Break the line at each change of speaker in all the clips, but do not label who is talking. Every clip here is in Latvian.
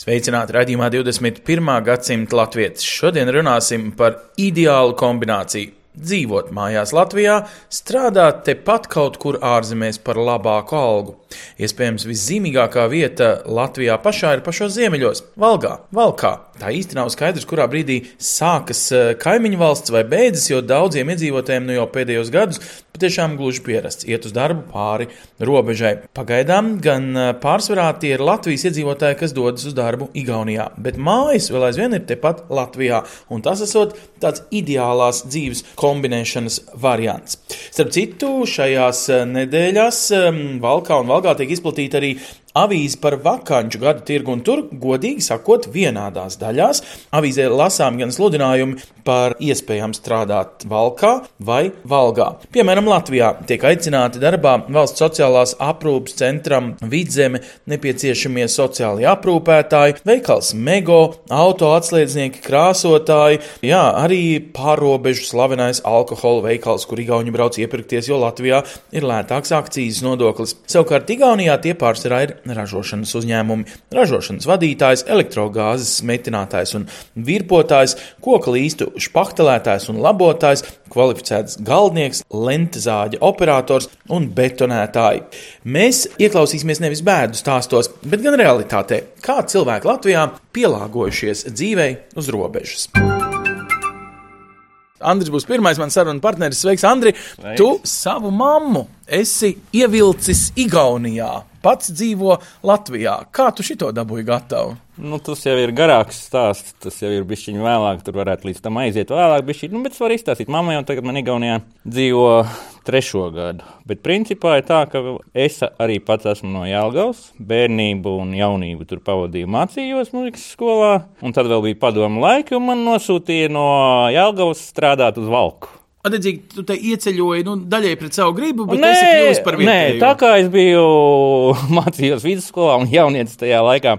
Sveicināti raidījumā 21. gadsimta latvietis. Šodien runāsim par ideālu kombināciju. Dzīvot mājās Latvijā, strādāt tepat kaut kur ārzemēs par labāku algu. Iespējams, viszīmīgākā vieta Latvijā pašā ir pašos ziemeļos, Valgā, Valkā. Tā īsti nav skaidrs, kurā brīdī sākas eh, kaimiņu valsts vai beidzas, jo daudziem iedzīvotājiem nu jau pēdējos gadus patiešām gluži pierasts iet uz darbu pāri robežai. Pagaidām gan pārsvarā tie ir Latvijas iedzīvotāji, kas dodas uz darbu Igaunijā, bet mājas vēl aizvien ir tepat Latvijā, un tas esot tāds ideālās dzīves kombinēšanas variants. Starp citu, šajās nedēļās Valkā un Valgā tiek izplatīta arī avīze par vakanču gadu tirgu, un tur, godīgi sakot, vienādās daļās avīzē lasām gan sludinājumi par iespējām strādāt Valkā vai Valgā. Piemēram, Latvijā tiek aicināti darbā valsts sociālās aprūpas centram vidzeme nepieciešamie sociālie aprūpētāji, veikals Mego, auto atslēdznieki, krāsotāji, jā, arī pārobežu slavenais alkohola veikals, kur Igauni brauc iepirkties, jo Latvijā ir lētāks akcijas nodoklis. Savukārt Igaunijā tie pārsvarā ir ražošanas uzņēmumi, ražošanas vadītājs, elektrogāzes metinātājs un virpotājs, koka līstu špahtelētājs un labotājs, kvalificēts galdnieks, lentezāģa operators un betonētāji. Mēs ieklausīsimies nevis bēdu stāstos, bet gan realitātē, kā cilvēki Latvijā pielāgojušies dzīvei uz robežas. Andris būs pirmais mans sarunu partneris. Sveiks, Andri! Sveiks. Tu savu mammu esi ievilcis Igaunijā, pats dzīvo Latvijā. Kā tu šito dabūji gatavu?
Nu, tas jau ir garāks stāsts. Tas jau ir bijis viņa vēlāk. Tur varētu līdz tam aiziet vēlāk. Bišķiņ, nu, bet es varu izstāstīt. Mamma jau tagad man Igaunijā dzīvo trešo gadu. Bet principā ir tā, ka es arī pats esmu no Jālgavas. Bērnību un jaunību tur pavadīju mācījos muzikas skolā. Un tad vēl bija padomu laiki, un man nosūtīja no Jālgavas strādāt uz Valku.
Attiecīgi, tu te ieceļoji nu, daļai pret savu gribu, bet
Nē,
esi kļuvis par
nē,
vietēju.
tā kā es biju mācījos vidusskolā un jaunietis tajā laikā,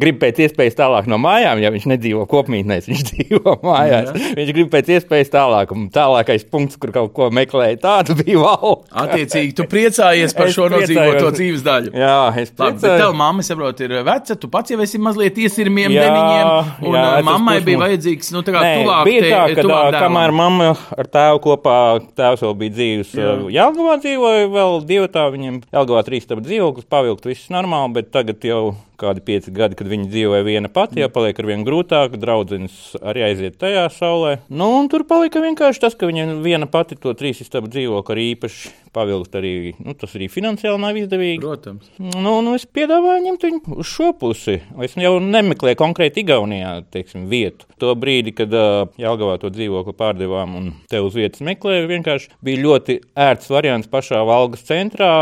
grib pēc iespējas tālāk no mājām, ja viņš nedzīvo kopmītnēs, viņš dzīvo mājās. Jā. Viņš grib pēc iespējas tālāk, un tālākais punkts, kur kaut ko meklēja, tāds bija valks.
Attiecīgi, tu priecājies par
Es
šo nodzīvoto
priecājos.
dzīves daļu.
Jā, es
Labi, bet
priecājos.
tev mamma, saprot, ir veca, tu pats jau esi mazliet iesirmiem
Jā,
deniņiem, un
jā, es
mammai bija
pusmu-
vajadzīgs, nu, tā kā
Nē,
tuvāk
bija tā, ka
tuvāk
tā, kamēr mamma ar tēvu kopā, tēvs vēl bija dzīves Jālgavā dzīvoja, vēl divi tā viņiem Jālgavā trīs tabu dzīvoklis, pavilkt viss normāli, bet tagad jau kādi pieci gadi, kad viņi dzīvoja viena pati, jau paliek ar vien grūtāk, draudzenes arī aiziet tajā saulē. Nu, un tur palika vienkārši tas, ka viņa viena pati to trīs istabu dzīvokli arī īpaši pavilkt arī, nu, tas arī finansiāli nav izdevīgi.
Protams.
Nu, nu, es piedāvāju ņemt viņu uz šo pusi. Es jau nemeklēju konkrēti Igaunijā teiksim, vietu. To brīdi, kad uh, Jālgavā to dzīvokli pārdevām un te uz vietas meklēju, vienkārši bija ļoti ērts variants pašā Valgas centrā,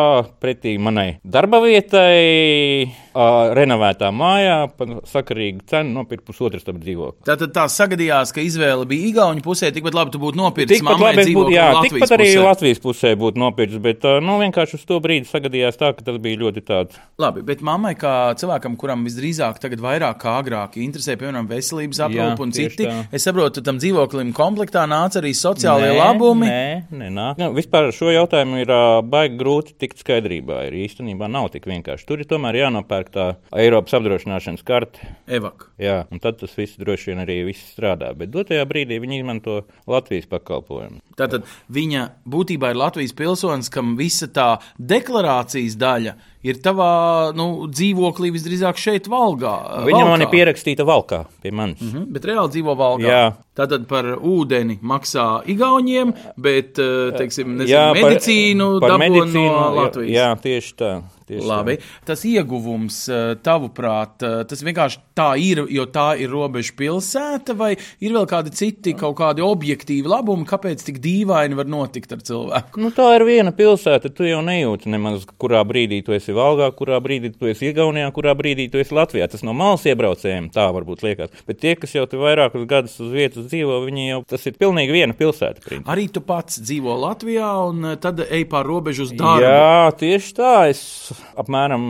pretī manai darba vietai, uh, renovētā mājā, par sakarīgu cenu nopirkt pusotru stabu dzīvokli.
Tātad tā sagadījās, ka izvēle bija Igaunijas pusē, tikpat labi tu būtu nopircis
Tikpat labi būtu, jā,
Latvijas
tikpat arī
pusē.
Latvijas pusē būtu nopircis, bet uh, nu, vienkārši uz to brīdi sagadījās tā, ka tas bija ļoti tāds.
Labi, bet mammai, kā cilvēkam, kuram visdrīzāk tagad vairāk kā agrāk interesē, piemēram, veselības aprūpe un citi,
tā.
es saprotu, tam dzīvoklim komplektā nāca arī sociālie
Nē,
labumi.
Nē, nē, nāk. Nu, vispār šo jautājumu ir uh, baigi grūti tikt skaidrībā. Ir īstenībā nav tik vienkārši. Tur ir tomēr jānopērk tā Eiropas apdrošināšanas karte.
Evak.
Jā, un tad tas viss droši vien arī viss strādā. Bet dotajā brīdī viņi izmanto Latvijas pakalpojumu.
Tātad viņa būtībā ir Latvijas pilsonis, kam visa tā deklarācijas daļa ir tavā nu, dzīvoklī visdrīzāk šeit, Valgā.
Viņa
Valkā.
man ir pierakstīta valkā pie manis. Mm
Mhm, Bet reāli dzīvo Valgā.
Jā.
Tātad par ūdeni maksā Igauniem, bet, eh, teiksim, nezinu,
Jā, par-
medicīnu
par
dabū
medicīnu,
no Latvijas.
Jā, tieši tā. Tieši
Labi. Tas ieguvums, eh, tavuprāt, eh, tas vienkārši tā ir, jo tā ir robeža pilsēta, vai ir vēl kādi citi kaut kādi objektīvi labumi, kāpēc tik dīvaini var notikt ar cilvēku?
Nu, tā ir viena pilsēta. Tu jau nejūti nemaz, kurā brīdī tu esi Valgā, kurā brīdī tu esi Igaunijā, kurā brīdī tu esi Latvijā. Tas no malas iebraucējiem tā varbūt liekas. Bet tie, kas jau te vairākus gadus uz vietas dzīvo, viņi jau tas ir pilnīgi viena pilsēta. principā.
Arī tu pats dzīvo Latvijā, un eh, tad ej pār robežu uz darbu.
Jā, tieši tā. Es apmēram,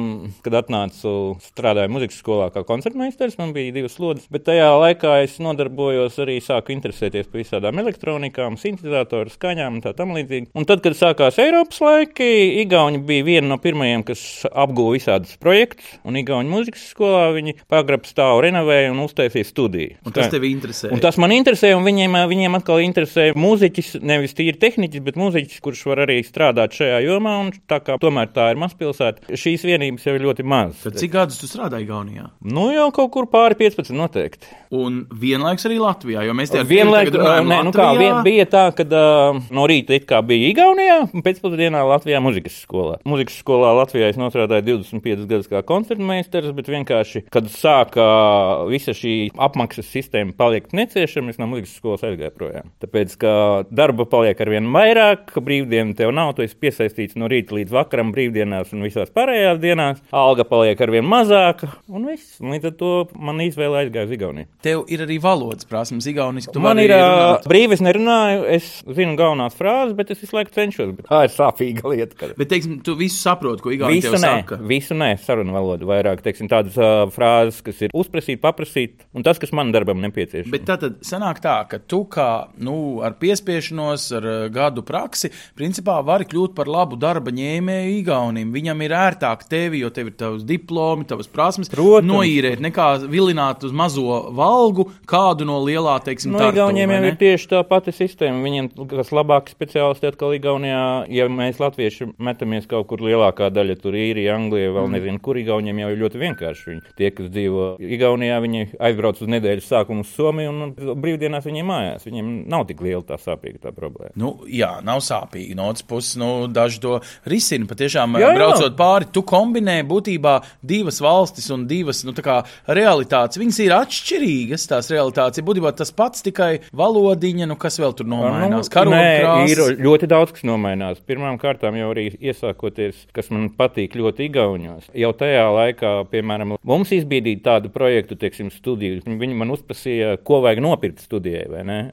kad atnācu, strādāju muzikas skolā kā koncertmeistars, man bija divas slodzes, bet tajā laikā es nodarbojos arī sāku interesēties par visādām elektronikām, sintēzatoru skaņām un tā tam līdzīgi. Un tad, kad sākās Eiropas laiki, Igauni bija viena no pirmajiem, kas apguva visādus projektus, un Igauni muzikas skolā viņi pagrabu stāvu renovēja un uztaisīja studiju.
Un tas tevi interesē.
Un tas man interesē, un viņiem, viņiem atkal interesē mūziķis, nevis tīri tehniķis, bet mūziķis, kurš var arī strādāt šajā jomā. un Tā kā tomēr tā ir mazpilsēta, šīs vienības jau ir ļoti mazas.
Tad cik gadus tu strādāji Gaunijā?
Nu, jau kaut kur pāri 15 noteikti.
Un vienlaikus arī Latvijā, jo mēs te
Vienlaikus
runājam
nē, nu kā,
Latvijā.
vien, bija tā, ka uh, no rīta it kā bija Igaunijā, un pēcpusdienā Latvijā muzikas skolā. Muzikas skolā Latvijā es nostrādāju 25 gadus kā koncertmeistars, bet vienkārši, kad sāka visa šī apmaksas sistēma palikt neciešama, es no muzikas skolas aizgāju projām. Tāpēc, ka darba paliek ar vien vairāk, brīvdienu tev nav, tu esi piesaistīts no rīta līdz vakaram brīvdienās un visās pārējās dienās, alga paliek ar vien mazāka, un viss. Līdz ar to man izvēle aizgāja uz Igauniju.
Tev ir arī valodas prasmes, Igauniski. tu
Man ir ā,
runāt.
brīvi, es nerunāju, es zinu galvenās frāzes, bet es visu laiku cenšos. Bet tā ir sāpīga lieta. Kad...
Bet, teiksim, tu visu saproti, ko Igauni
Visu nē,
saka.
visu nē, sarunu valodu vairāk, teiksim, tādas uh, frāzes, kas ir uzprasīt, paprasīt, un tas, kas man darbam nepieciešams.
Bet tā tad sanāk tā, ka tu kā nu, ar piespiešanos, ar uh, gadu praksi, principā vari kļūt par labu darba ņēmēju Igaunim. Viņam ir ērtāk tevi, jo tev ir tavs diplomi, tavas prasmes,
Protams.
noīrēt, nekā vilināt uz mazo valgu kādu no lielā, teiksim,
No
tartu,
Igauniem
vai
jau ir tieši tā pati sistēma. Viņiem, kas labāki speciālisti, atkal Igaunijā, ja mēs latvieši metamies kaut kur lielākā daļa, tur īrija, Anglija, vēl mm. nezinu, kur Igauniem jau ir ļoti vienkārši. Viņi, tie, kas dzīvo Igaunijā, viņi aizbrauc uz nedēļas sākumu uz Somiju un brīvdienās viņiem mājās. Viņiem nav tik liela tā sāpīga tā problēma.
Nu, jā, nav sāpīgi. No otras puses, nu, daži to risina. Patiešām,
Jā, jā.
braucot pāri, tu kombinē būtībā divas valstis un divas nu, kā realitātes. Viņas ir atšķirīgas, tās realitātes būtībā tas pats, tikai valodiņa, nu, kas vēl tur nomainās.
Nu, nē,
Karogkrāsas.
ir ļoti daudz, kas nomainās. Pirmām kārtām jau arī iesākoties, kas man patīk ļoti Igaunijos. Jau tajā laikā, piemēram, mums izbīdīja tādu projektu, teiksim, studiju. Viņi man uzprasīja, ko vajag nopirkt studijai?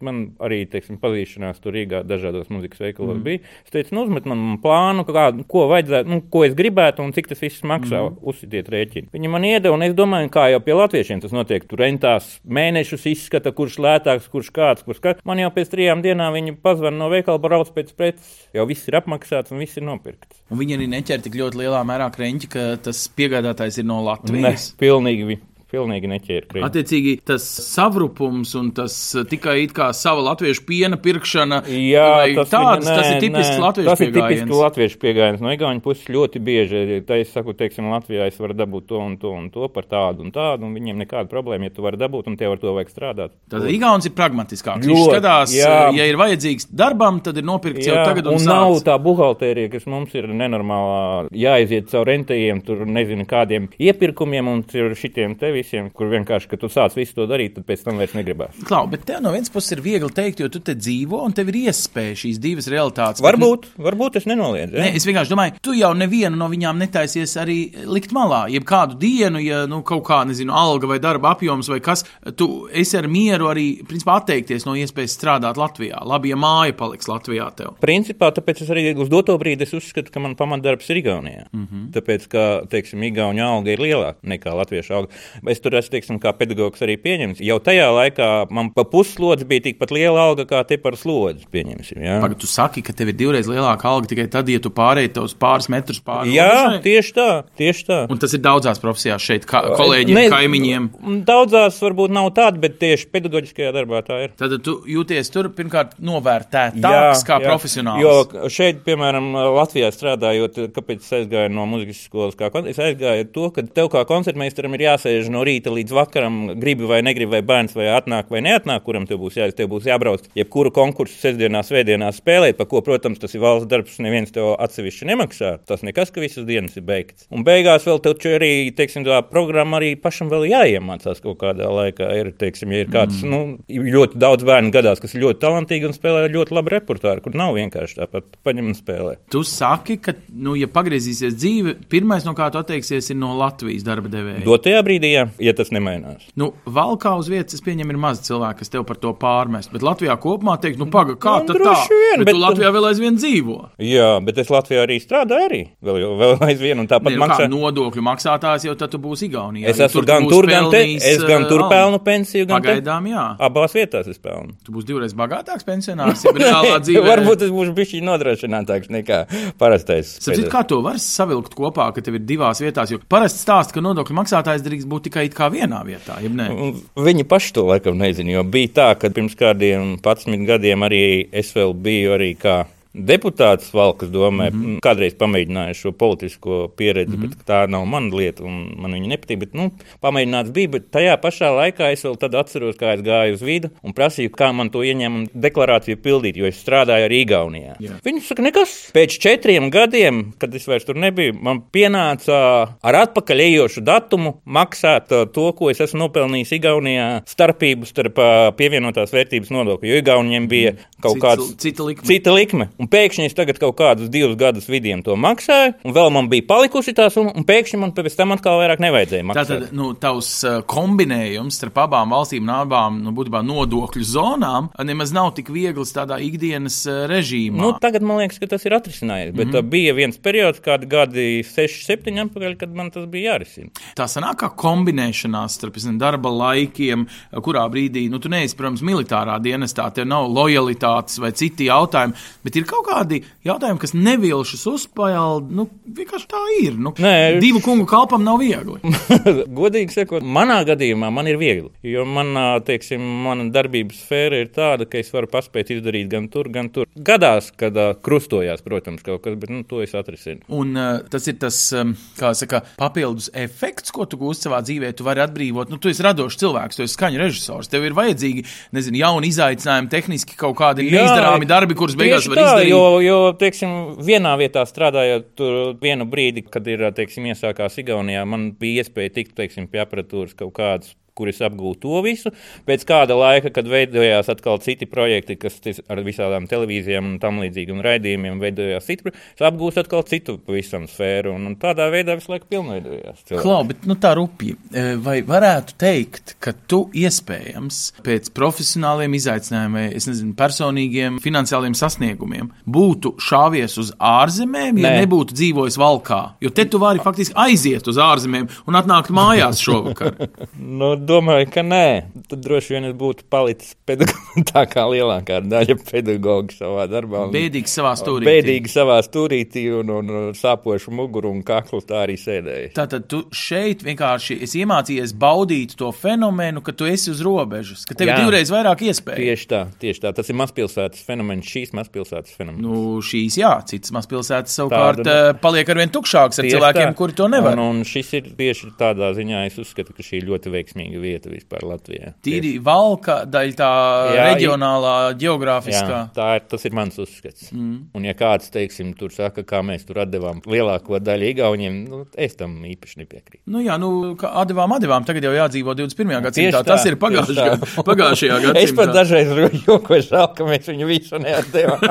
Man arī, teiksim, pazīšanās tur Rīgā dažādos muzikas veikalos mm. bija. Es teicu, nu, uzmet man plānu, kā, ko vajadzētu, nu, ko es gribētu un cik tas viss maksā. Mm. Uzsitiet rēķinu. Viņi man iedeva, un es domāju, kā jau pie latviešiem tas notiek. Tur rentās mēnešus izskata, kurš lētāks, kurš kāds, kurš kāds. Man jau pēc trijām dienām viņi pazvan no veikala, brauc pēc preces. Jau viss ir apmaksāts un viss ir nopirkts.
Un viņi arī neķer tik ļoti lielā mērā krenķi, ka tas piegādātājs ir no
Ne,
Latvijas.
pilnīgi, vi- pilnīgi neķēra krīt.
Attiecīgi, tas savrupums un tas uh, tikai it kā sava latviešu piena pirkšana.
Jā, tas,
tāds,
viņa-
tas ir
nē,
tipisks
nē,
latviešu
Tas ir tipisks
pieejams.
latviešu pieejams. No Igaunijas puses ļoti bieži. Tā es saku, teiksim, Latvijā es varu dabūt to un to un to par tādu un tādu, un viņiem nekāda problēma, ja tu vari dabūt, un tev ar to vajag strādāt.
Tad Igaunis ir pragmatiskāks. Viņš
Ļoti,
skatās,
jā.
ja ir vajadzīgs darbam, tad ir nopirkts jau
Jā,
tagad. Un,
un nav tā buhalterija, kas mums ir nenormālā, jāiziet caur rentējiem, tur nezinu kādiem iepirkumiem un šitiem te visiem, kur vienkārši, ka tu sāc visu to darīt, tad pēc tam vairs negribās.
Klau, bet tev no vienas puses ir viegli teikt, jo tu te dzīvo un tev ir iespēja šīs divas realitātes.
Varbūt, varbūt es nenoliedzu. Jā.
es vienkārši domāju, tu jau nevienu no viņām netaisies arī likt malā. Jeb kādu dienu, ja nu, kaut kā, nezinu, alga vai darba apjoms vai kas, tu esi ar mieru arī, principā, atteikties no iespējas strādāt Latvijā. Labi, ja māja paliks Latvijā tev.
Principā, tāpēc es arī uz doto brīdi uzskatu, ka man pamatdarbs ir Igaunijā. Mm. -hmm. Tāpēc, ka, teiksim, Igaunija alga ir lielāka nekā Latviešu alga. Es tur esmu, teiksim, kā pedagogs arī pieņemts. Jau tajā laikā man pa puslodzi bija tikpat liela alga kā te par slodzi, pieņemsim. Jā,
Pagaidā, tu saki, ka tev ir divreiz lielāka alga tikai tad, ja tu pārēji tos pāris metrus pāri.
jā tieši tā, tieši tā.
Un tas ir daudzās profesijās šeit, kā kolēģiem,
Ne-
kaimiņiem.
Daudzās varbūt nav tāda, bet tieši pedagoģiskajā darbā tā ir.
Tad tu jūties tur pirmkārt novērtētāks kā profesionāls.
Jo šeit, piemēram, Latvijā strādājot, kāpēc es aizgāju no muzikas skolas, kā es aizgāju to, ka tev kā koncertmeistaram ir jāsēž no rīta līdz vakaram, gribi vai negribi, vai bērns vai atnāk vai neatnāk, kuram tev būs, jā, tev būs jābrauc jebkuru konkursu sestdienās, svētdienās spēlēt, par ko, protams, tas ir valsts darbs, neviens tev atsevišķi nemaksā. Tas nekas, ka visas dienas ir beigts. Un beigās vēl tev arī, teiksim, tā programma arī pašam vēl jāiemācās kaut kādā laikā. Ir, teiksim, ja ir kāds, mm. nu, ļoti daudz bērnu gadās, kas ir ļoti talantīgi un spēlē ļoti labu repertuāru, kur nav vienkārši tāpat paņem un spēlē.
Tu saki, ka, nu, ja pagriezīsies dzīve, pirmais, no kā tu atteiksies, ir no Latvijas darba devēja.
Dotajā brīdī, jā, ja tas nemainās.
Nu, valkā uz vietas, es pieņemu, ir maz cilvēku, kas tev par to pārmest, bet Latvijā kopumā teikt, nu, paga, kā
Nu,
tā?
droši vien,
bet,
bet-
tu Latvijā vēl aizvien dzīvo.
Jā, bet es Latvijā arī strādāju, arī vēl, vēl aizvien, un tāpat
Ne, nu, kā
maksāju.
nodokļu maksātājs jau tad tu būsi Igaunijā.
Es esmu
tu
gan tur, gan te. Es gan tur pelnu pensiju, gan.
Pagaidām, jā.
Abās vietās es pelnu.
Tu būsi divreiz bagātāks pensionārs, ja reālā dzīvē.
Varbūt es būšu bijis nodrošinātāks nekā parastais.
Sapratu, kā to var savilkt kopā, ka tev ir divās vietās? Jo parasti stāsta, ka nodokļu maksātājs drīkst būt tikai vienā vietā.
Viņi paši to laikam nezina, jo bija tā, ka pirms kādiem 11 gadiem arī es vēl biju arī kā deputāts Valkas domē, mm -hmm. kādreiz pamēģināju šo politisko pieredzi, mm -hmm. bet tā nav mana lieta un man viņa nepatīk. Bet, nu, pamēģināts bija, bet tajā pašā laikā es vēl atceros, kā es gāju uz vidu un prasīju, kā man to ieņēmumu deklarāciju pildīt, jo es strādāju arī Igaunijā.
Jā.
Viņi saka, nekas. Pēc četriem gadiem, kad es vairs tur nebiju, man pienāca ar atpakaļ ejošu datumu maksāt uh, to, ko es esmu nopelnījis Igaunijā, starpību starp uh, pievienotās vērtības nodokli. Jo Igauniem bija kaut
Cits-
kāds
cita likme.
Cita likme. Un pēkšņi es tagad kaut kādus divus gadus vidiem to maksāju, un vēl man bija palikusi tā summa, un pēkšņi man pēc tam atkal vairāk nevajadzēja maksāt.
Tātad, nu, tavs uh, kombinējums starp abām valstīm un abām nu, būtībā nodokļu zonām nemaz nav tik viegls tādā ikdienas uh, režīmā.
Nu, tagad man liekas, ka tas ir atrisinājies. Bet mm -hmm. bija viens periods, kādi gadi, 6, 7 atpakaļ, kad man tas bija jārisina.
Tā sanāk, kā kombinēšanās starp zin, darba laikiem, kurā brīdī, nu, tu neesi, protams, militārā dienestā, tev nav lojalitātes vai citi jautājumi, bet ir kaut kādi jautājumi, kas nevilšas uzpēlēt. Nu, vienkārši tā ir. Nu,
Nē.
divu kungu kalpam nav viegli.
Godīgi sakot, manā gadījumā man ir viegli. Jo manā, teiksim, mana darbības sfēra ir tāda, ka es varu paspēt izdarīt gan tur, gan tur. Gadās, kad uh, krustojās, protams, kaut kas, bet nu, to es atrisinu.
Un uh, tas ir tas, um, kā saka, papildus efekts, ko tu gūsi savā dzīvē. Tu vari atbrīvot, nu, tu esi radošs cilvēks, tu esi skaņu režisors. Tev ir vajadzīgi, nezinu, jauni izaicinājumi, tehniski kaut kādi
Jā,
neizdarāmi darbi, kurus beigās var
tā,
izdarīt.
Jo, jo teiksim, vienā vietā strādājot, tur vienu brīdi, kad ir teiksim, iesākās Igaunijā, man bija iespēja tikt teiksim, pie aparatūras kaut kādas. Kur es apgūstu to visu. Pēc kāda laika, kad veidojās atkal citi projekti, kas ar visādām televīzijām un tam līdzīgiem raidījumiem veidojās citi, es apgūstu atkal citu pavisam sfēru. Un, un tādā veidā visu laiku pilnveidojās. cilvēks.
Klau, bet nu, tā rupji. E, Vai varētu teikt, ka tu iespējams pēc profesionāliem izaicinājumiem, es nezinu, personīgiem finansiāliem sasniegumiem būtu šāvies uz ārzemēm, ja
Nē.
nebūtu dzīvojis valkā? Jo te tu vari faktiski aiziet uz ārzemēm un atnākt mājās šovakar.
Nu, domāju, ka nē. Tad droši vien es būtu palicis pedagogs, tā kā lielākā daļa pedagoģa savā darbā. Un-
Bēdīgi savā stūrī.
Bēdīgi savā stūrītī un, un, un sāpošu muguru un kaklu tā arī sēdēja.
Tātad tu šeit vienkārši esi iemācījies baudīt to fenomenu, ka tu esi uz robežas, ka tev ir divreiz vairāk iespēju.
Tieši tā, tieši tā. Tas ir mazpilsētas fenomens, šīs mazpilsētas fenomens.
Nu, šīs, jā, citas mazpilsētas savukārt
Tāda,
Tāda, paliek ar vien tukšākas ar cilvēkiem,
tā.
kuri to nevar.
Un, un šis ir tieši tādā ziņā, es uzskatu, ka šī ir ļoti veiksmīga vieta vispār Latvijā.
Tīri valka daļa tā
Jā,
reģionālā,
Jā,
geogrāfiskā.
tā ir, tas ir mans uzskats. Mm. Un, ja kāds, teiksim, tur saka, kā mēs tur atdevām lielāko daļu igauniem, nu, es tam īpaši nepiekrītu.
Nu, jā, nu, kā atdevām, atdevām, tagad jau jādzīvo 21. gadsimtā.
Tieši
Tas
tā,
ir pagājušajā,
tā.
pagājušajā
Es pat
gadsimtā.
dažreiz jokoju, žēl, ka mēs viņu visu neatdevām.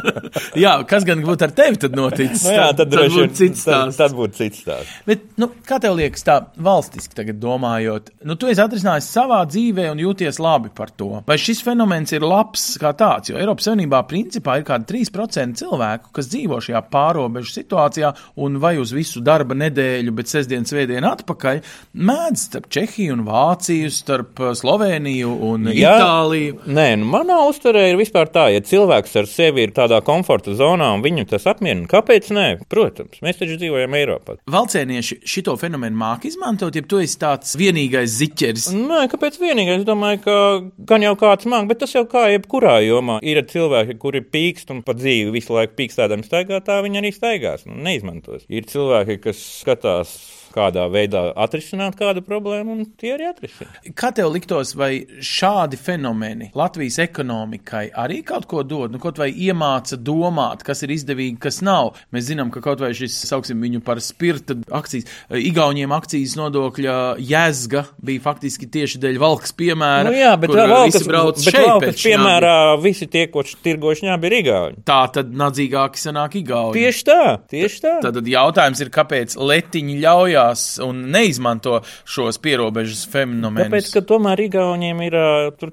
jā, kas gan būtu ar tevi tad noticis?
nu, jā, tad, droši
būtu
vien
cits
tad,
stāsts.
tad būtu cits stāsts.
Bet, nu, kā tev liekas, tā valstiski tagad domājot, nu, tu esi atrisinājis savā dzīvē un jūties labi par to. Vai šis fenomens ir labs kā tāds? Jo Eiropas Savienībā principā ir kādi 3% cilvēku, kas dzīvo šajā pārobežu situācijā un vai uz visu darba nedēļu, bet sestdien, svētdien atpakaļ, mēdz starp Čehiju un Vāciju, starp uh, Sloveniju un
Jā.
Itāliju.
Nē, nu, manā uzturē ir vispār tā, ja cilvēks ar sevi ir tādā komforta zonā un viņu tas apmierina, kāpēc nē? Protams, mēs taču dzīvojam Eiropā.
Valcēnieši šito fenomenu māk izmantot, ja tu esi tāds vienīgais ziķeris.
Nē, kāpēc vienīgais? Es domāju, ka gan jau kāds māk, bet tas jau kā jebkurā jomā. Ir cilvēki, kuri pīkst un pa dzīvi visu laiku pīkstādami staigā, tā viņi arī staigās un neizmantos. Ir cilvēki, kas skatās kādā veidā atrisināt kādu problēmu, un tie arī atrisina.
Kā tev liktos, vai šādi fenomeni Latvijas ekonomikai arī kaut ko dod? Nu, kaut vai iemāca domāt, kas ir izdevīgi, kas nav. Mēs zinām, ka kaut vai šis, sauksim viņu par spirta akcijas, Igauniem akcijas nodokļa jēzga bija faktiski tieši dēļ valks piemēra.
Nu, jā, bet valkas,
brauc
bet
šeit
valkas piemērā visi tie, ko tirgoši ņābi, ir igauņi.
Tā tad nadzīgāki sanāk Igauni.
Tieši tā, tieši tā.
Tad jautājums ir, kāpēc letiņi ļaujās un neizmanto šos pierobežas fenomenus?
Tāpēc, ka tomēr Igauniem ir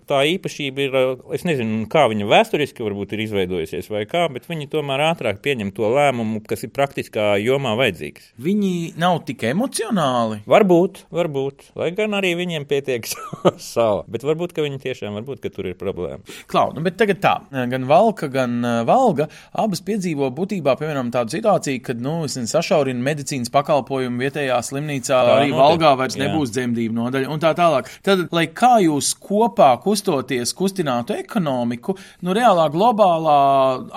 tā īpašība, ir, es nezinu, kā viņa vēsturiski varbūt ir izveidojusies vai kā, bet viņi tomēr ātrāk pieņem to lēmumu, kas ir praktiskā jomā vajadzīgs.
Viņi nav tik emocionāli.
Varbūt, varbūt, lai gan arī viņiem pietiek sava, bet varbūt, ka viņi tiešām, varbūt, ka tur ir problēma.
Klau, nu, bet tagad tā, gan Valka, gan Valga abas piedzīvo būtībā, piemēram, tādu situāciju, kad, nu, sašaurina medicīnas pakalpojumu vietējā slimnīcā,
Tā
arī
notiek.
Valgā vairs
Jā.
nebūs dzemdību nodaļa un tā tālāk. Tad, lai kā jūs kopā kustoties, kustinātu ekonomiku, nu, reālā globālā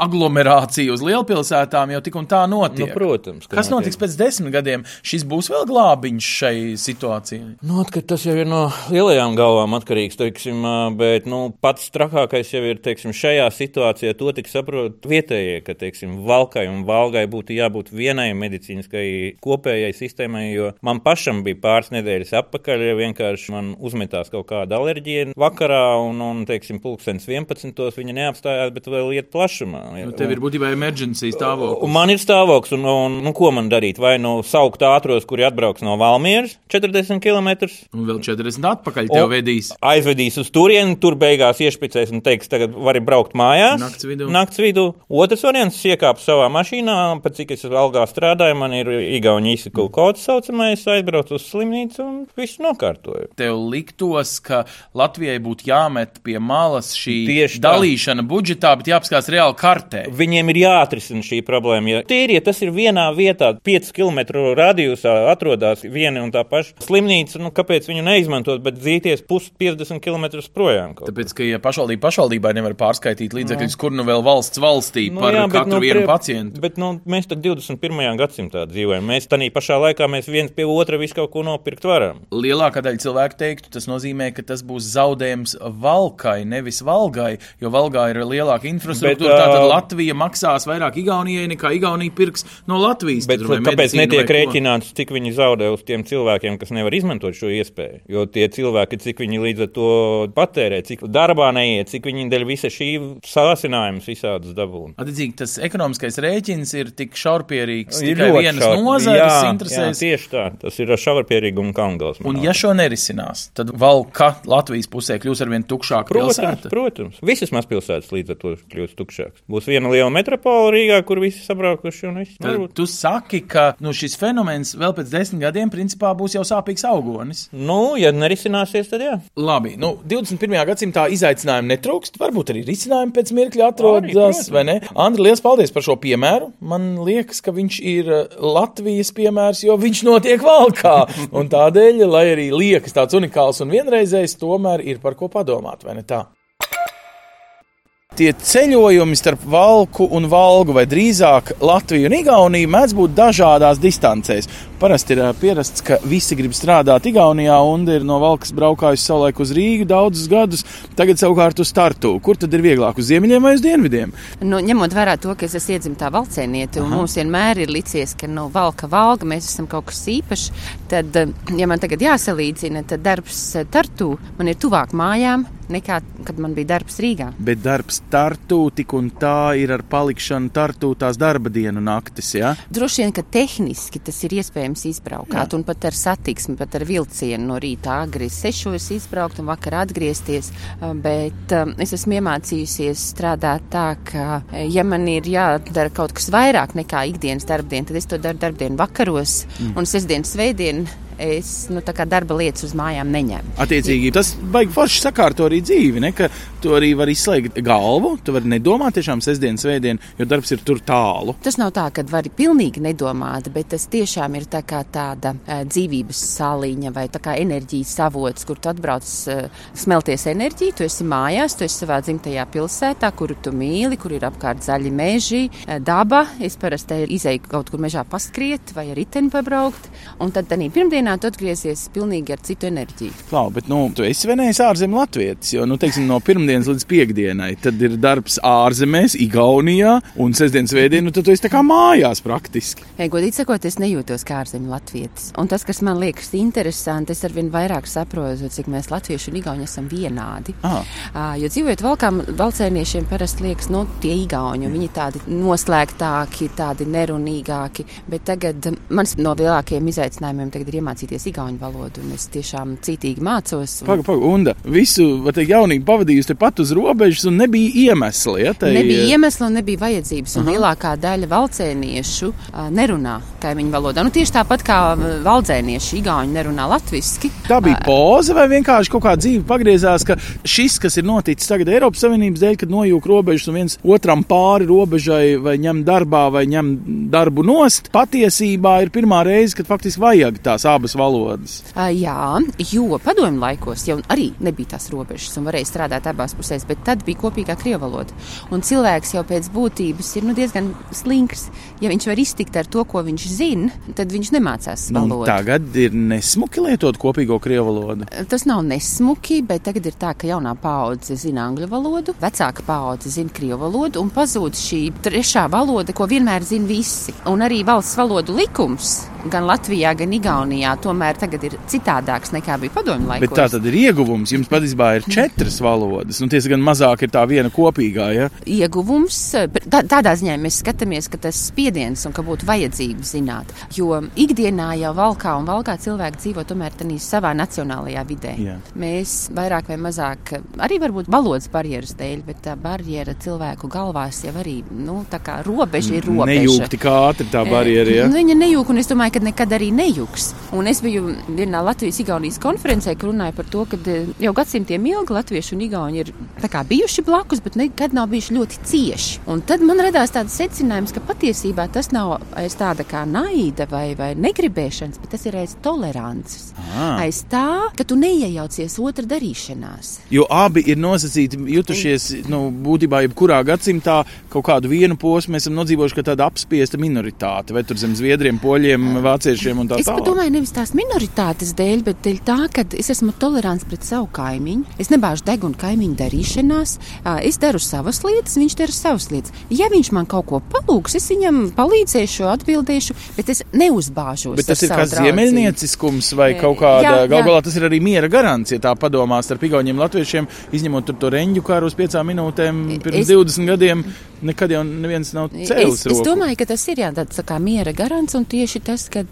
aglomerācija uz lielpilsētām jau tik un tā notiek.
Nu, protams, ka
Kas notiks pēc desmit gadiem? Šis būs vēl glābiņš šai situācijai.
Nu, atkat, tas jau ir no lielajām galvām atkarīgs, teiksim, bet nu, pats trakākais jau ir teiksim, šajā situācijā. To tik saprot vietējie, ka teiksim, valkai un valgai būtu jābūt vienai medicīniskai kopējai sistēmai. Jo man pašam bija pāris nedēļas atpakaļ, ja vienkārši man uzmetās kaut kāda alerģija vakarā, un, un teiksim, pulkstenis 11. viņa neapstājās, bet vēl iet plašumā.
Nu, tev ir būtībā emergency stāvoklis.
Un man ir stāvoklis, un, un nu, ko man darīt? Vai nu saukt ātros, kuri atbrauks no Valmieras 40 km,
Un vēl 40 atpakaļ tev
O-
vedīs.
aizvedīs uz turieni, tur beigās iešpicēs un teiks, tagad vari braukt mājās.
Nakts vidū.
Nakts vidū. Otrs variants - iekāpt savā mašīnā, pēc cik es algā strādāju, man ir Igaunijas izsaku kods saucamais, aizbraucu uz slimnīcu un visu nokārtoju.
Tev liktos, ka Latvijai būtu jāmet pie malas šī
Tieši tā.
dalīšana budžetā, bet jāapskās reāli kartē.
Viņiem ir jāatrisina šī problēma. Ja tīri, ja tas ir vienā vietā, 5 km radiusā atrodas viena un tā paša slimnīca, nu kāpēc viņu neizmantot, bet dzīties pus 50 km projām?
Tāpēc, ka ja pašvaldība pašvaldībai nevar pārskaitīt līdzekļus, kur nu vēl valsts valstī
Nu
par
jā, bet,
katru
nu,
vienu
prie-
pacientu.
Bet nu, mēs tad 21. gadsimtā dzīvojam. Mēs tādā pašā laikā mēs viens pie otra visu kaut ko nopirkt varam.
Lielākā daļa cilvēku teiktu, tas nozīmē, ka tas būs zaudējums valkai, nevis valgai, jo valgā ir lielāka infrastruktūra.
Bet,
Tātad Latvija maksās vairāk Igaunijai nekā Igaunija pirks no Latvijas.
Bet
Tad
kāpēc netiek rēķināts, cik viņi zaudē uz tiem cilvēkiem, kas nevar izmantot šo iespēju? Jo tie cilvēki, cik viņi līdz ar to patērē, cik darbā neiet, cik viņi dēļ visa šī sācinājuma visādus dabūna.
Attiecīgi, tas ekonomiskais rēķins ir tik šaurpierīgs,
Ir
tikai vienas
šaur-
nozares
jā, jā,
interesēs.
Tieši tā. Tas ir šaurpierīgi un kalngals.
Un, ja šo nerisinās, tad valka Latvijas pusē kļūs ar vien tukšāku
Protams,
pilsētu.
protams. Visas mazpilsētas līdz ar to kļūst tukšākas. Būs viena liela metropola Rīgā, kur visi sabraukuši un viss.
Tu saki, ka nu, šis fenomens vēl pēc desmit gadiem principā būs jau sāpīgs augonis.
Nu, ja nerisināsies, tad jā.
Labi, nu, 21. gadsimtā izaicinājumi netrūkst, varbūt arī risinājumi pēc mirkļa atrodas, vai ne? Andri, liels paldies par šo piemēru. Man liekas, ka viņš ir uh, Latvijas piemērs, jo viņš notiek valkā. Un tādēļ, lai arī liekas tāds unikāls un vienreizējs, tomēr ir par ko padomāt, vai ne tā? Tie ceļojumi starp Valku un Valgu, vai drīzāk Latviju un Igauniju, mēdz būt dažādās distancēs. Parasti ir pierasts, ka visi grib strādāt Igaunijā, un ir no Valkas braukājusi savulaik uz Rīgu daudzus gadus, tagad savukārt uz Tartu. Kur tad ir vieglāk, uz ziemeļiem vai uz dienvidiem?
Nu, ņemot vērā to, ka es esmu iedzimta valcēniete, un mums vienmēr ir licies, ka nu, valka valga, mēs esam kaut kas īpašs, tad, ja man tagad jāsalīdzina, tad darbs eh, Tartu man ir tuvāk mājām nekā, kad man bija darbs Rīgā.
Bet darbs Tartu tik un tā ir ar palikšanu Tartu tās darba dienu naktis, ja?
Droši vien, ka tehniski tas ir iespējams izbraukāt, un pat ar satiksmi, pat ar vilcienu no rīta agri sešos izbraukt un vakar atgriezties. eh, Bet um, es esmu iemācījusies strādāt tā, ka, eh, ja man ir jādara kaut kas vairāk nekā ikdienas darbdiena, tad es to daru darbdienu vakaros, mm. un sestdienas, svētdien es nu, darba lietas uz mājām neņemu.
Attiecīgi, tas baigi forši sakārto arī dzīvi, ne? ka tu arī vari izslēgt galvu, tu vari nedomāt tiešām sestdien, svētdien, jo darbs ir tur tālu.
Tas nav tā, ka vari pilnīgi nedomāt, bet tas tiešām ir tā tāda uh, dzīvības sāliņa vai tā kā enerģijas avots, kur tu atbrauc uh, smelties enerģiju, tu esi mājās, tu esi savā dzimtajā pilsētā, kuru tu mīli, kur ir apkārt zaļi meži, uh, daba. Es parasti izēju kaut kur mežā paskriet vai ar riteni pabraukt, un tad tādā pirmdienā tu atgriezies pilnīgi ar citu enerģiju.
Klau, bet, nu, tu esi svinējis ārzemju latvietis, jo, nu, teiksim, no pirmdienas līdz piekdienai, tad ir darbs ārzemēs, Igaunijā, un sestdienas svētdienu, nu, tad tu esi kā mājās praktiski.
Ja, godīgi sakot, es nejūtos kā ārzemju latvietis. Un tas, kas man liekas interesanti, es arvien vairāk saprotu, cik mēs latvieši un igauni esam vienādi.
Ah.
Uh, jo dzīvojot valkām, valcēniešiem parasti liekas, nu, tie igauni, viņi tādi noslēgtāki, tādi nerunīgāki, bet tagad mans no lielākajiem izaicinājumiem tagad ir iemācīties igauņu valodu, un es tiešām cītīgi mācos. Un...
Paga, paga, Unda, visu, vai te jaunību pavadījusi tepat uz robežas, un nebija iemesli, ja? Te...
Nebija iemesli un nebija vajadzības, un Aha. lielākā daļa valcēniešu nerunā kaimiņu valodā. Nu, tieši tāpat kā valdzēnieši igauņi nerunā latviski.
Tā bija poza vai vienkārši kaut kā dzīve pagriezās, ka šis, kas ir noticis tagad Eiropas Savienības dēļ, kad nojūk robežas un viens otram pāri robežai vai ņem darbā vai ņem darbu nost, patiesībā ir pirmā reize, kad faktiski vajag tās abas valodas.
Jā, jo padomju laikos jau arī nebija tās robežas un varēja strādāt abās pusēs, bet tad bija kopīgā krievu valoda. Un cilvēks jau pēc būtības ir nu, diezgan slinks. Ja viņš var iztikt ar to, ko viņš zina, tad viņš nemācās valodu.
Nu, tagad ir nesmuki lietot kopīgo krievu valodu.
Tas nav nesmuki, bet tagad ir tā, ka jaunā paudze zina angļu valodu, vecāka paudze zina krievu valodu un pazūd šī trešā valoda, ko vienmēr zina visi. Un arī valsts valodu likums gan Latvijā, gan Igaunijā tomēr tagad ir citādāks nekā bija padomju laikos.
Bet tā tad ir ieguvums. Jums patiesībā ir četras valodas, un tiesa gan mazāk ir tā viena kopīgā. Ja?
Ieguvums tā, tādā ziņā mēs skatāmies, ka tas spiediens un ka būtu vajadzība zināt. Jo ikdienā jau valkā un valkā cilvēki dzīvo tomēr savā nacionālajā vidē.
Jā.
Mēs vairāk vai mazāk, arī varbūt valodas barjeras dēļ, bet tā barjera cilvēku galvās jau arī, nu, tā kā robeža ir robeža.
Nejūg tik ātri tā barjera, ja?
Viņa nejūg, un es domāju, ka nekad arī nejūgs. Un es biju vienā Latvijas-Igaunijas konferencē, kur runāja par to, ka jau gadsimtiem ilgi latvieši un igauni ir kā, bijuši blakus, bet nekad nav bijuši ļoti cieši. Un tad man radās tāds secinājums, ka patiesībā tas nav aiz tāda kā naida vai, vai negribēšanas, bet tas ir aiz tolerances.
Aha.
Aiz tā, ka tu neiejaucies otra darīšanās.
Jo abi ir nosacīti, jutušies, nu, būtībā, jebkurā gadsimtā kaut kādu vienu posmu mēs esam nodzīvojuši, ka tāda apspiesta minoritāte, vai tur zem zviedriem, poļiem, vāciešiem un tā
Es pat
tālāk.
domāju, nevis tās minoritātes dēļ, bet dēļ tā, ka es esmu tolerants pret savu kaimiņu. Es nebāžu degunu kaimiņu darīšanās. Es daru savas lietas, viņš dara savas lietas. Ja viņš man kaut ko palūgs, es viņam palīdzēšu, atbildēšu, bet es neuzbāžos.
Bet tas ir kā ziemeļnieciskums vai kaut kāda. Galu galā tas ir arī miera garants, ja tā padomās ar pigauņiem latviešiem, izņemot to reņģu kāru uz piecām minūtēm pirms
Es-
20 gadiem. Nekad jau neviens nav cēlis
Es, es domāju, ka tas ir jā, tāds tā kā miera garants un tieši tas, ka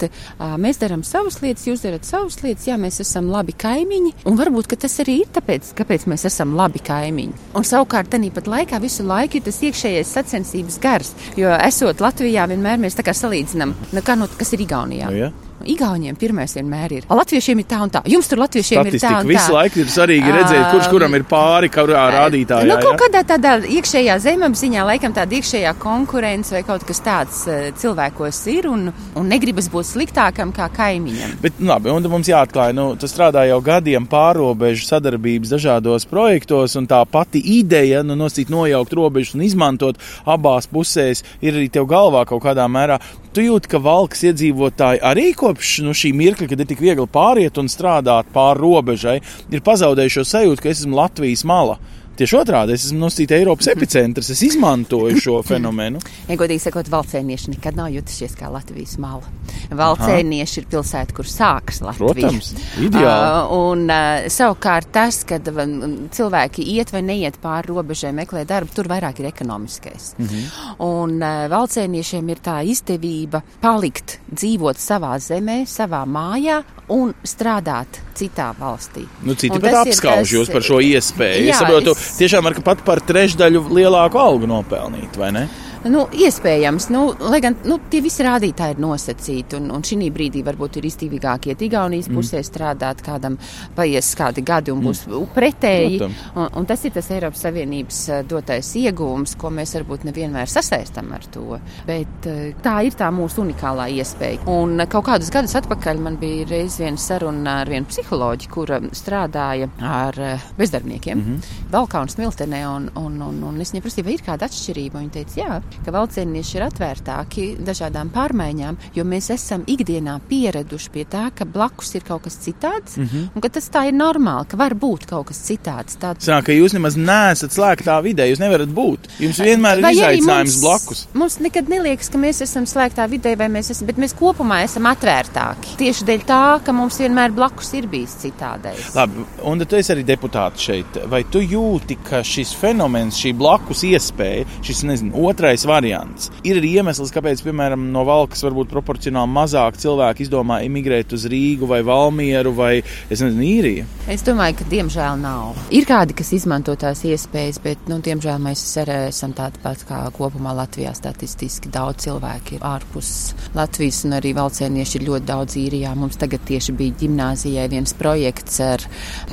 mēs darām savas lietas, jūs darat savas lietas, jā, mēs esam labi kaimiņi. Un varbūt tas arī ir tāpēc, kāpēc mēs esam labi kaimiņi. Un savukārt, tādā pat laikā visu laiku ir tas iekšējais sacensības gars. Jo esot Latvijā, vienmēr mēs tā kā salīdzinām, nu, kā, no, kas ir Igaunijā.
Nu, ja?
Igauniem pirmais vienmēr ir. "A, Latviešiem ir tā un tā. Jums tur latviešiem ir tā
Statistika
un tā.
visu laiku ir svarīgi redzēt, kurš kuram ir pāri, kurā rādītājā.
Nu, kaut
ja?
kādā tādā iekšējā zemapziņā, laikam tāda iekšējā konkurence vai kaut kas tāds eh, cilvēkos ir un, un negribas būt sliktākam kā kaimiņam.
Bet, nu, labi, un mums jāatklāj, nu, tas strādā jau gadiem pārobežu sadarbības dažādos projektos, un tā pati ideja, nu, nosīt nojaukt robežas un izmantot abās pusēs, ir arī tev galvā kaut kādā mērā. Tu jūti, ka valks iedzīvotāji arī kopš nu, šī mirkļa, kad ir tik viegli pāriet un strādāt pāri robežai, ir pazaudējuši šo sajūtu, ka es esmu Latvijas mala. Tieši otrādi, es esmu nosīta Eiropas epicentrs, es izmantoju šo fenomenu.
Ja godīgi sakot, valcēnieši nekad nav jutušies kā Latvijas mala. Valcēnieši ir pilsēta, kur sākas Latvija.
Protams, ideāli.
Uh, un uh, savukārt tas, kad cilvēki iet vai neiet pāri robežai, meklē darbu, tur vairāk ir ekonomiskais. Mm
Mhm.
-hmm. Un uh, valcēniešiem ir tā izdevība palikt, dzīvot savā zemē, savā mājā un strādāt citā valstī.
Nu, citi
Un
pat apskauž jūs par šo iespēju.
Jā,
es saprotu,
es-
tiešām ar pat par trešdaļu lielāku algu nopelnīt, vai ne?
Nu, iespējams, nu, lai gan nu, tie visi rādītāji ir nosacīti, un, un šī brīdī varbūt ir izdevīgāk iet Igaunijas mm. pusē strādāt, kādam paies kādi gadi un būs mm. pretēji. Un, un tas ir tas Eiropas Savienības eh, dotais iegūms, ko mēs varbūt nevienmēr sasaistam ar to. Bet eh, tā ir tā mūsu unikālā iespēja. Un kaut kādus gadus atpakaļ man bija reiz viena saruna ar vienu psiholoģi, kura strādāja ar eh, bezdarbniekiem mm -hmm. Valkā un Smiltenē. Un, un, un, un es viņai prasīju, vai ir kāda atšķirība. Viņa teica, jā, ka valcienieši ir atvērtāki dažādām pārmaiņām, jo mēs esam ikdienā pieraduši pie tā, ka blakus ir kaut kas citāds mm -hmm. un ka tas tā ir normāli, ka var būt kaut kas citāds.
Tāds... Sāk, ka jūs nemaz neesat slēgtā vidē, jūs nevarat būt. Jums vienmēr vai ir izaicinājums mums, blakus.
Mums nekad neliekas, ka mēs esam slēgtā vidē, vai mēs esam, bet mēs kopumā esam atvērtāki. Tieši dēļ tā, ka mums vienmēr blakus ir bijis citādais.
Labi, un tu esi arī deputāts šeit. Vai tu jūti, ka šis fenomens, šī blakus iespēja, šis nezinu, otrais variants, ir iemesls, kāpēc, piemēram, no valkas varbūt proporcionāli mazāk cilvēku izdomā emigrēt uz Rīgu vai Valmieru vai, nezinu, īriju?
Es domāju, ka diemžēl nav. Ir kādi, kas izmanto tās iespējas, bet, nu, diemžēl mēs arī esam tādi pat kā kopumā Latvijā statistiski daudz cilvēki ārpus Latvijas un arī valcēnieši ir ļoti daudz īrijā. Mums tagad tieši bija ģimnāzijai viens projekts ar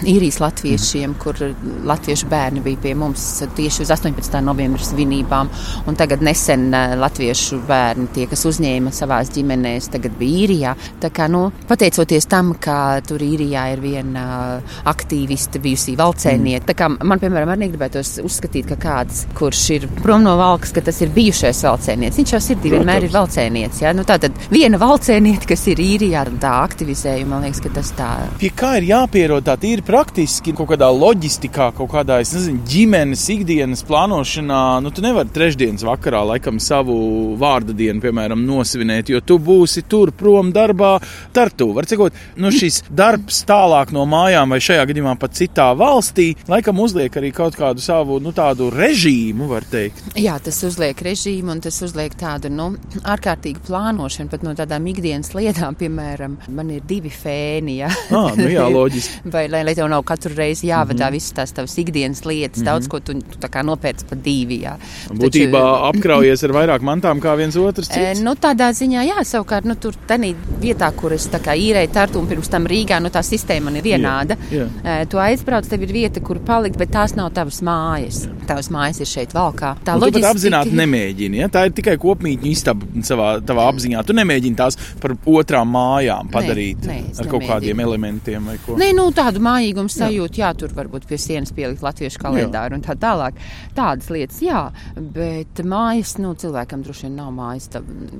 īrijas latviešiem, kur latviešu bērni bija pie mums tieši uz 18. novembra svinībām. Un tagad nesen eh, latviešu bērni, tie, kas uzņēma savās ģimenēs, tagad bija īrijā. Tā kā, nu, pateicoties tam, ka tur īrijā ir viena aktīviste, bijusī valcēniete, tā kā man, piemēram, arī gribētos uzskatīt, ka kāds, kurš ir prom no valkas, ka tas ir bijušais valcēnietis, viņš jau sirdī vienmēr ir valcēnietis. Ja? Nu, tā tad viena valcēniete, kas ir īrijā, tā aktivizēja, man liekas, ka tas tā.
Pie kā ir jāpierod tā tīri praktiski, kaut kādā loģistikā, kaut kādā, es nezinu, ģimenes ikdienas plānošanā, nu, tu nevari trešdienas vakarā laikam savu vārda dienu, piemēram, nosvinēt, jo tu būsi tur prom darbā, tartu. Var cikot, nu, šis darbs tālāk no mājām vai šajā gadījumā pat citā valstī, laikam uzliek arī kaut kādu savu, nu, tādu režīmu, var teikt.
Jā, tas uzliek režīmu un tas uzliek tādu, nu, ārkārtīgu plānošanu pat no tādām ikdienas lietām, piemēram, man ir divi fēni, ja?
ah, nu jā, loģiski.
vai, lai, lai tev nav katru reizi jāvadā mm -hmm. visas tās tavas ikdienas lietas, mm -hmm. daudz ko tu, tu tā kā nopērc pa divi. Jā.
Būtībā Taču, apkraujies ar vairāk mantām kā viens otrs. Cits.
E, nu, tādā ziņā, jā, savukārt, nu, tur tādā vietā, kur es īrēju tartu un pirms tam Rīgā, nu, tā sistēma man ir vienāda. Jā, jā. E, tu aizbrauc, tev ir vieta, kur palikt, bet tās nav tavas mājas. Jā. Tavas mājas ir šeit valkā.
Tā loģiski. Tu pat apzināti nemēģini, ja? Tā ir tikai kopmītņu istaba savā, tavā apziņā. Tu nemēģini tās par otrām mājām padarīt nē, nē, ar kaut kādiem elementiem vai ko.
Nē, nu, tādu mājīgumu sajūtu, jā, tur varbūt pie sienas pielikt latviešu kalendāru jā. un tā tālāk. Tādas lietas, jā, bet mājas, nu, cilvēkam droši vien nav mājas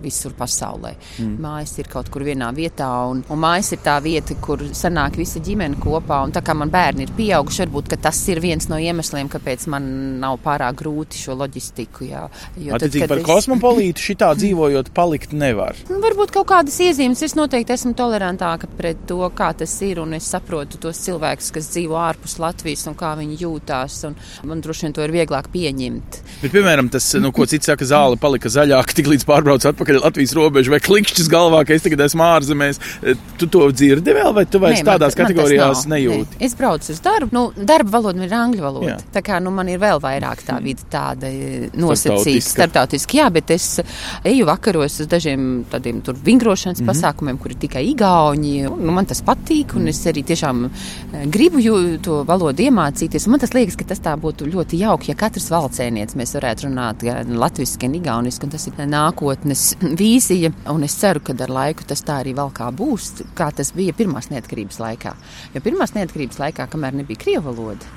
visur pasaulē. Mm. Mājas ir kaut kur vienā vietā, un, un mājas ir tā vieta, kur sanāk visa ģimene kopā. Un tā kā man bērni ir pieauguši, varbūt tas ir viens no iemesliem, kāpēc man nav pārāk grūti šo loģistiku. Jā,
jo tad, par es... kosmopolītu šitā dzīvojot, palikt nevar.
Nu, varbūt kaut kādas iezīmes. Es noteikti esmu tolerantāka pret to, kā tas ir, un es saprotu tos cilvēkus, kas dzīvo ārpus Latvijas un kā viņi jūtās. Man droši vien to ir vieglāk pieņemt.
Bet, piemēram, tas, nu, ko cits saka, zāle palika zaļāka, tik līdz pārbrauc atpakaļ Latvijas robežu, vai klikšķis galvā, ka es tagad esmu ārzemēs. E, tu to dzirdi vēl, vai tu vairs Nē, tādās man, kategorijās man nejūti?
Nē. Es braucu uz darbu. Nu, darba valoda ir angļu valoda. Jā. Tā kā nu, man ir vēl vairāk tā vide tāda e, nosacīta, starptautiski. Jā, bet es eju vakaros uz dažiem tādiem tur vingrošanas mm -hmm. pasākumiem, kur ir tikai igauņi. Nu, man tas patīk, un es arī tiešām e, gribu to valodu iemācīties. Man tas liekas, ka tas tā būtu ļoti jauki, ja katrs valcēnietis mēs varētu runāt gan latviešu, gan igauniski, un tas ir nākotnes vīzija. Es ceru, ka ar laiku tas tā arī vēl kā būs, kā tas bija pirmās neatkarības laikā. Jo pirmās neatkarības laikā, kamēr nebija krievu valoda,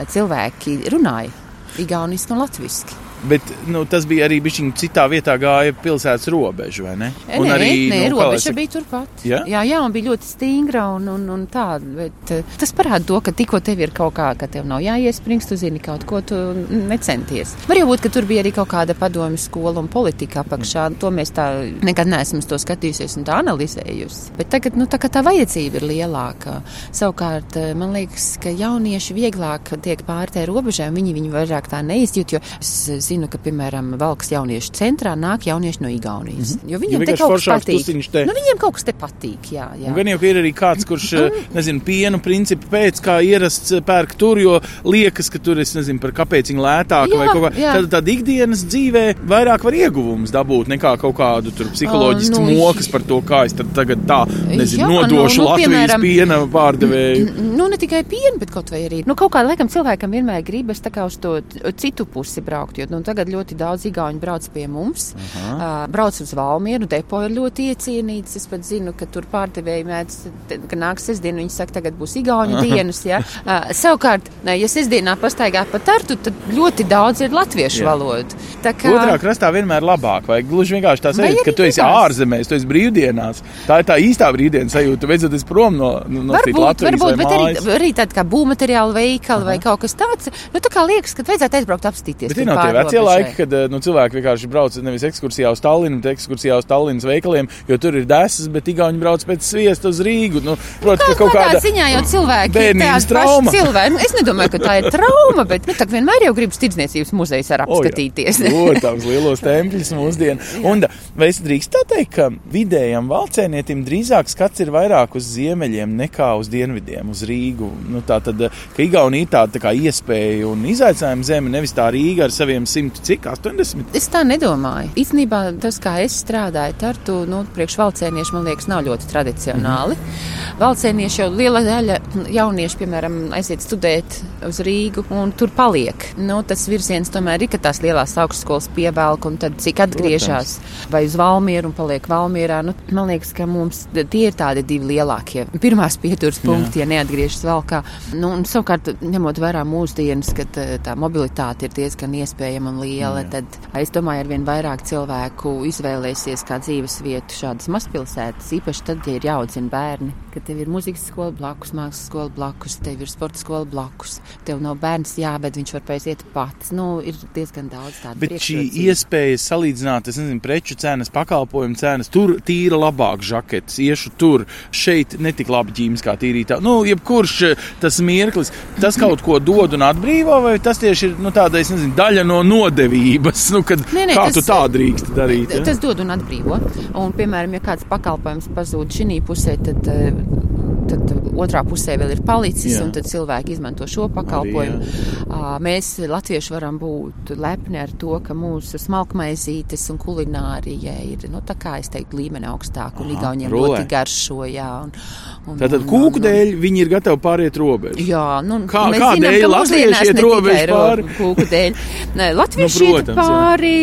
cilvēki runāja igauniski un latviešu.
Bet nu, tas bija arī bijis citā vietā, gāja pilsētas robeža, vai ne?
Un nē, arī nē, nu, robeža saka... bija turpat. Ja? Jā, jā, un bija ļoti stingra un, un, un tāda. Bet uh, tas parāda to, ka tikko tev ir kaut kā, ka tev nav jāiespringst, tu zini kaut ko, tu necenties. Var jau būt, ka tur bija arī kaut kāda padomju skola un politika apakšā. Mm. To mēs tā nekad neesam to skatījusies un tā analizējusi. Bet tagad, nu, tā tā vajadzība ir lielāka. Savukārt, eh, man liekas, ka jaunieši vieglāk tiek pārtē robežām, viņi viņu vairāk tā neizjūt, jo es zinu, ka, piemēram, Valkas jauniešu centrā nāk jaunieši no Igaunijas.
Mhm.
Jo
Jo
viņiem te
vienkārši
kaut kas patīk.
te.
Nu, viņiem kaut kas te patīk, jā. jā.
Un gan jau ir arī kāds, kurš, eh, nezinu, pienu principu pēc kā ierasts eh, pērk tur, jo liekas, ka tur es nezinu, par kāpēc viņi lētāk vai
Jā,
kaut kā.
jā.
Tad tāda ikdienas dzīvē vairāk var ieguvums dabūt nekā kaut kādu tur psiholoģisku
Ā,
nu,
nu,
mokas par to, kā es tagad tā, nezinu,
Jā, nu,
nodošu
nu,
Latvijas
piemēram,
piena pārdevēju.
Nu, ne tikai pienu, bet kaut vai arī. Nu, kaut kā laikam cilvēkam vienmēr gribas tā kā uz to citu pusi braukt. Jo nu, tagad ļoti daudz igauņu brauc pie mums. Uh, brauc uz Valmieru, depo ir ļoti iecienīts. Es pat zinu, ka tur pārdevēji mēdz, ka nāks sestdien, viņi saka, tagad būs igauņu dienas. Ja? Uh, savukārt, ja sestdienā pastaigā pa tartu, tad ļoti daudz ir latviešu
Jā.
valodu. Tā kā
Otrā krastā vienmēr labāk, vai gluži vienkārši tā sajūta, ka
arī
tu esi
gribās.
ārzemēs, tu esi brīvdienās. Tā ir tā īstā brīvdienas sajūta, vedzoties prom no, no,
Varbūt,
Latvijas
varbūt bet arī,
mājas.
arī tāda kā būvmateriāla veikala vai kaut kas tāds. Nu, tā kā liekas, ka vajadzētu aizbraukt apstīties.
Bet ir no tie ir
tie
laiki, kad eh, nu, cilvēki vienkārši brauc nevis ekskursijā uz Tallinu, bet ekskursijā uz Tallinas veikaliem, jo tur ir desas, bet igauni brauc pēc sviesta uz Rīgu. Nu, protams, nu, ka kaut
nu
kādā
ziņā jau cilvēki ir tāds
trauma.
Cilvēki, nu, es nedomāju, ka tā ir trauma, bet nu, vienmēr jau gribas tirdzniecības muzejs ar apskatīties.
O, Protams, lielos templis mūsdien. Un vai es drīkst tā teikt, ka vidējam valcēnietim drīzāk skats ir vairāk uz ziemeļiem nekā uz dienvidiem, uz Rīgu? Nu, tā tad, eh, ka Igaunija ir tāda tā kā iespēja un izaicinājuma zeme, nevis tā Rīga ar saviem sīkām 180?
Es tā nedomāju. Īstenībā tas, kā es strādāju, tartu nu, priekšvalcēnieši, man liekas, nav ļoti tradicionāli. Mm -hmm. Valcēnieši jau liela daļa jauniešu, piemēram, aiziet studēt uz Rīgu un tur paliek. Nu, tas virziens tomēr ir, ka tās lielās augstskolas pievelk un tad cik atgriežas vai uz Valmieru un paliek Valmierā. Nu, man liekas, ka mums tie ir tādi divi lielākie. Pirmās pieturas punkti, Jā. ja neatgriežas Valkā. Nu, un, savukārt, ņemot vērā mūsdienas, ka tā mobilitāte ir diezgan iespējama un liela, tad es domāju, arvien vairāk cilvēku izvēlēsies kā dzīves vietu šādas mazpilsētas, īpaši tad, ja ir jāaudzina bērni, ka tev ir muzikas skola blakus, mākslas skola blakus, tev ir sporta skola blakus, tev nav bērns jāved, viņš var paiet pats. Nu, ir diezgan daudz tādu
Bet šī iespēja salīdzināt, es nezinu, preču cenas, pakalpojumu cenas, tur tīra labāk žaketes, iešu tur, šeit netik labi ģīmis kā tīrītā. Nu, jebkurš eh, tas mirklis, tas kaut ko dod un atbrīvo, vai tas tieši ir, nu, tāda, es nezinu, daļa no nodevības, nu, kad
Nē, nē,
kā
tas-
tu tā drīkst darīt? ja?
Tas dod un atbrīvo. Un, piemēram, ja kāds pakalpojums pazūd šī pusē, tad, eh, tad otrā pusē vēl ir palicis,
Jā.
Un tad cilvēki izmanto šo pakalpojumu. Ā, Mēs, latvieši, varam būt lepni ar to, ka mūsu smalkmaizītes un kulinārija ir, nu, tā kā es teiktu, līmeni augstāk, un igauniem
rulē.
ļoti garšo, jā. Un, un,
Tātad kūku dēļ viņi ir gatavi pāriet robežu.
Jā, nu,
Kā-
mēs
kādēļ
zinām, ka
latvieši iet robežu pāri?
Kūku dēļ. Nē, Latvieši
Nu,
nu, iet
protams, jā.
pāri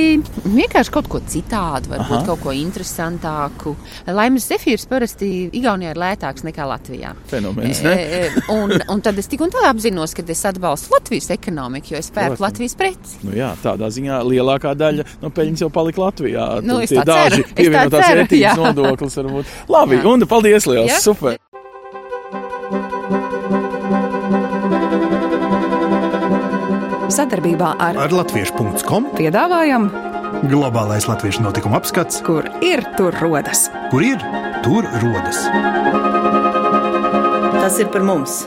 vienkārši kaut ko citādu, varbūt.
Aha.
kaut ko interesantāku. Laimes zefīrs parasti Igaunijā ir lētāks nekā Latvijā.
Fenomens, ne?
E, e, un, un tad es tik un tā apzinos, ka es atbalstu Latvijas ekonomiku, jo es pērku. Latvijas preci.
Nu, jā, tādā ziņā lielākā daļa no peļņas jau palika Latvijā.
Nu,
Tur
es
tie
tā ceru,
daži
tā
pievienotās
ceru,
vērtības nodoklis varbūt. Labi,
Jā.
un paldies liels,
Jā.
super!
Sadarbībā ar
Ar latviešu.com
piedāvājam,
globālais latviešu notikuma apskats,
kur ir tur rodas.
kur ir tur rodas.
Tas ir par mums!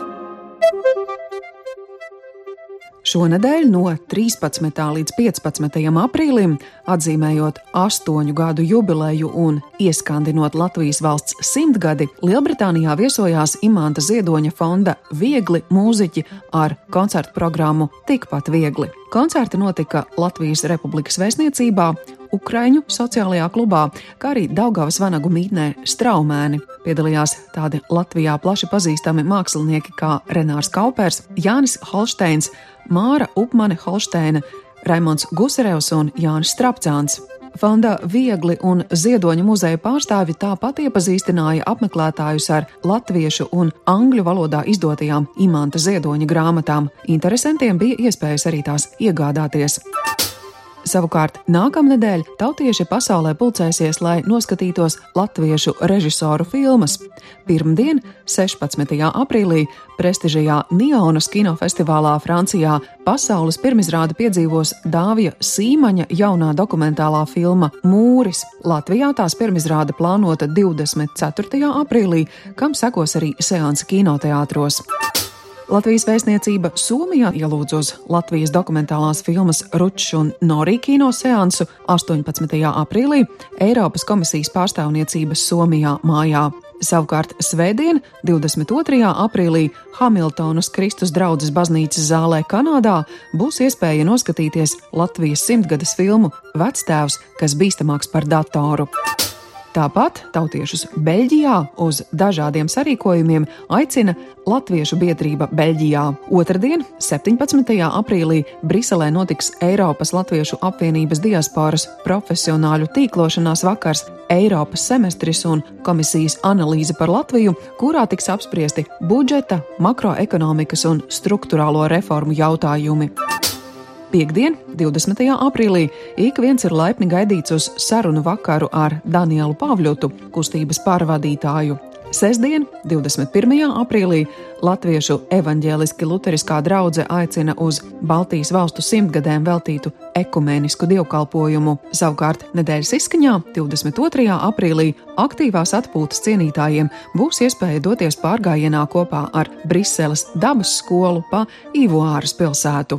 Šonadēļ no 13. līdz 15. aprīlim, atzīmējot astoņu gadu jubileju un ieskandinot Latvijas valsts simtgadi, Lielbritānijā viesojās Imanta Ziedoņa fonda Viegli mūziķi ar koncertu programmu Tikpat viegli. Koncerti notika Latvijas Republikas vēstniecībā, Ukraiņu sociālajā klubā, kā arī Daugavas vanagu mītnē Straumēni. Piedalījās tādi Latvijā plaši pazīstami mākslinieki kā Renārs Kaupers, Jānis Holsteins, Māra Upmane Holsteina, Raimons Gusarevs un Jānis Strapcāns. Fonda Viegli un Ziedoņa muzeja pārstāvi tāpat iepazīstināja apmeklētājus ar latviešu un angļu valodā izdotajām Imanta Ziedoņa grāmatām. Interesantiem bija iespējas arī tās iegādāties. Savukārt nākamnedēļ tautieši pasaulē pulcēsies, lai noskatītos latviešu režisoru filmas. Pirmdien, 16. aprīlī, prestižajā Nionas kinofestivālā Francijā pasaules pirmizrāde piedzīvos Dāvija Sīmaņa jaunā dokumentālā filma Mūris. Latvijā tās pirmizrāde plānota 24. aprīlī, kam sekos arī seansa kinoteātros. Latvijas vēstniecība Somijā ielūdz uz Latvijas dokumentālās filmas Ručs un Norī kino seansu 18. aprīlī Eiropas komisijas pārstāvniecības Somijā mājā. Savukārt Svētdien, 22. aprīlī, Hamiltonas Kristus draudzes baznīcas zālē Kanādā būs iespēja noskatīties Latvijas simtgades filmu Vectēvs, kas bīstamāks par datoru. Tāpat tautiešus Beļģijā uz dažādiem sarīkojumiem aicina Latviešu biedrība Beļģijā. Otradien, 17. aprīlī, Briselē notiks Eiropas Latviešu apvienības diasporas profesionāļu tīklošanās vakars, Eiropas semestris un komisijas analīze par Latviju, kurā tiks apspriesti budžeta, makroekonomikas un struktūrālo reformu jautājumi. Piektdien, 20. aprīlī, ik viens ir laipni gaidīts uz sarunu vakaru ar Danielu Pāvļotu, kustības pārvadītāju. Sestdien, 21. aprīlī, Latviešu evaņģēliski luteriskā draudzene aicina uz Baltijas valstu simtgadēm veltītu ekumenisku dievkalpojumu. Savukārt nedēļas izskaņā, 22. aprīlī, aktīvās atpūtas cienītājiem būs iespēja doties pārgājienā kopā ar Briseles dabas skolu pa Ivuāras pilsētu.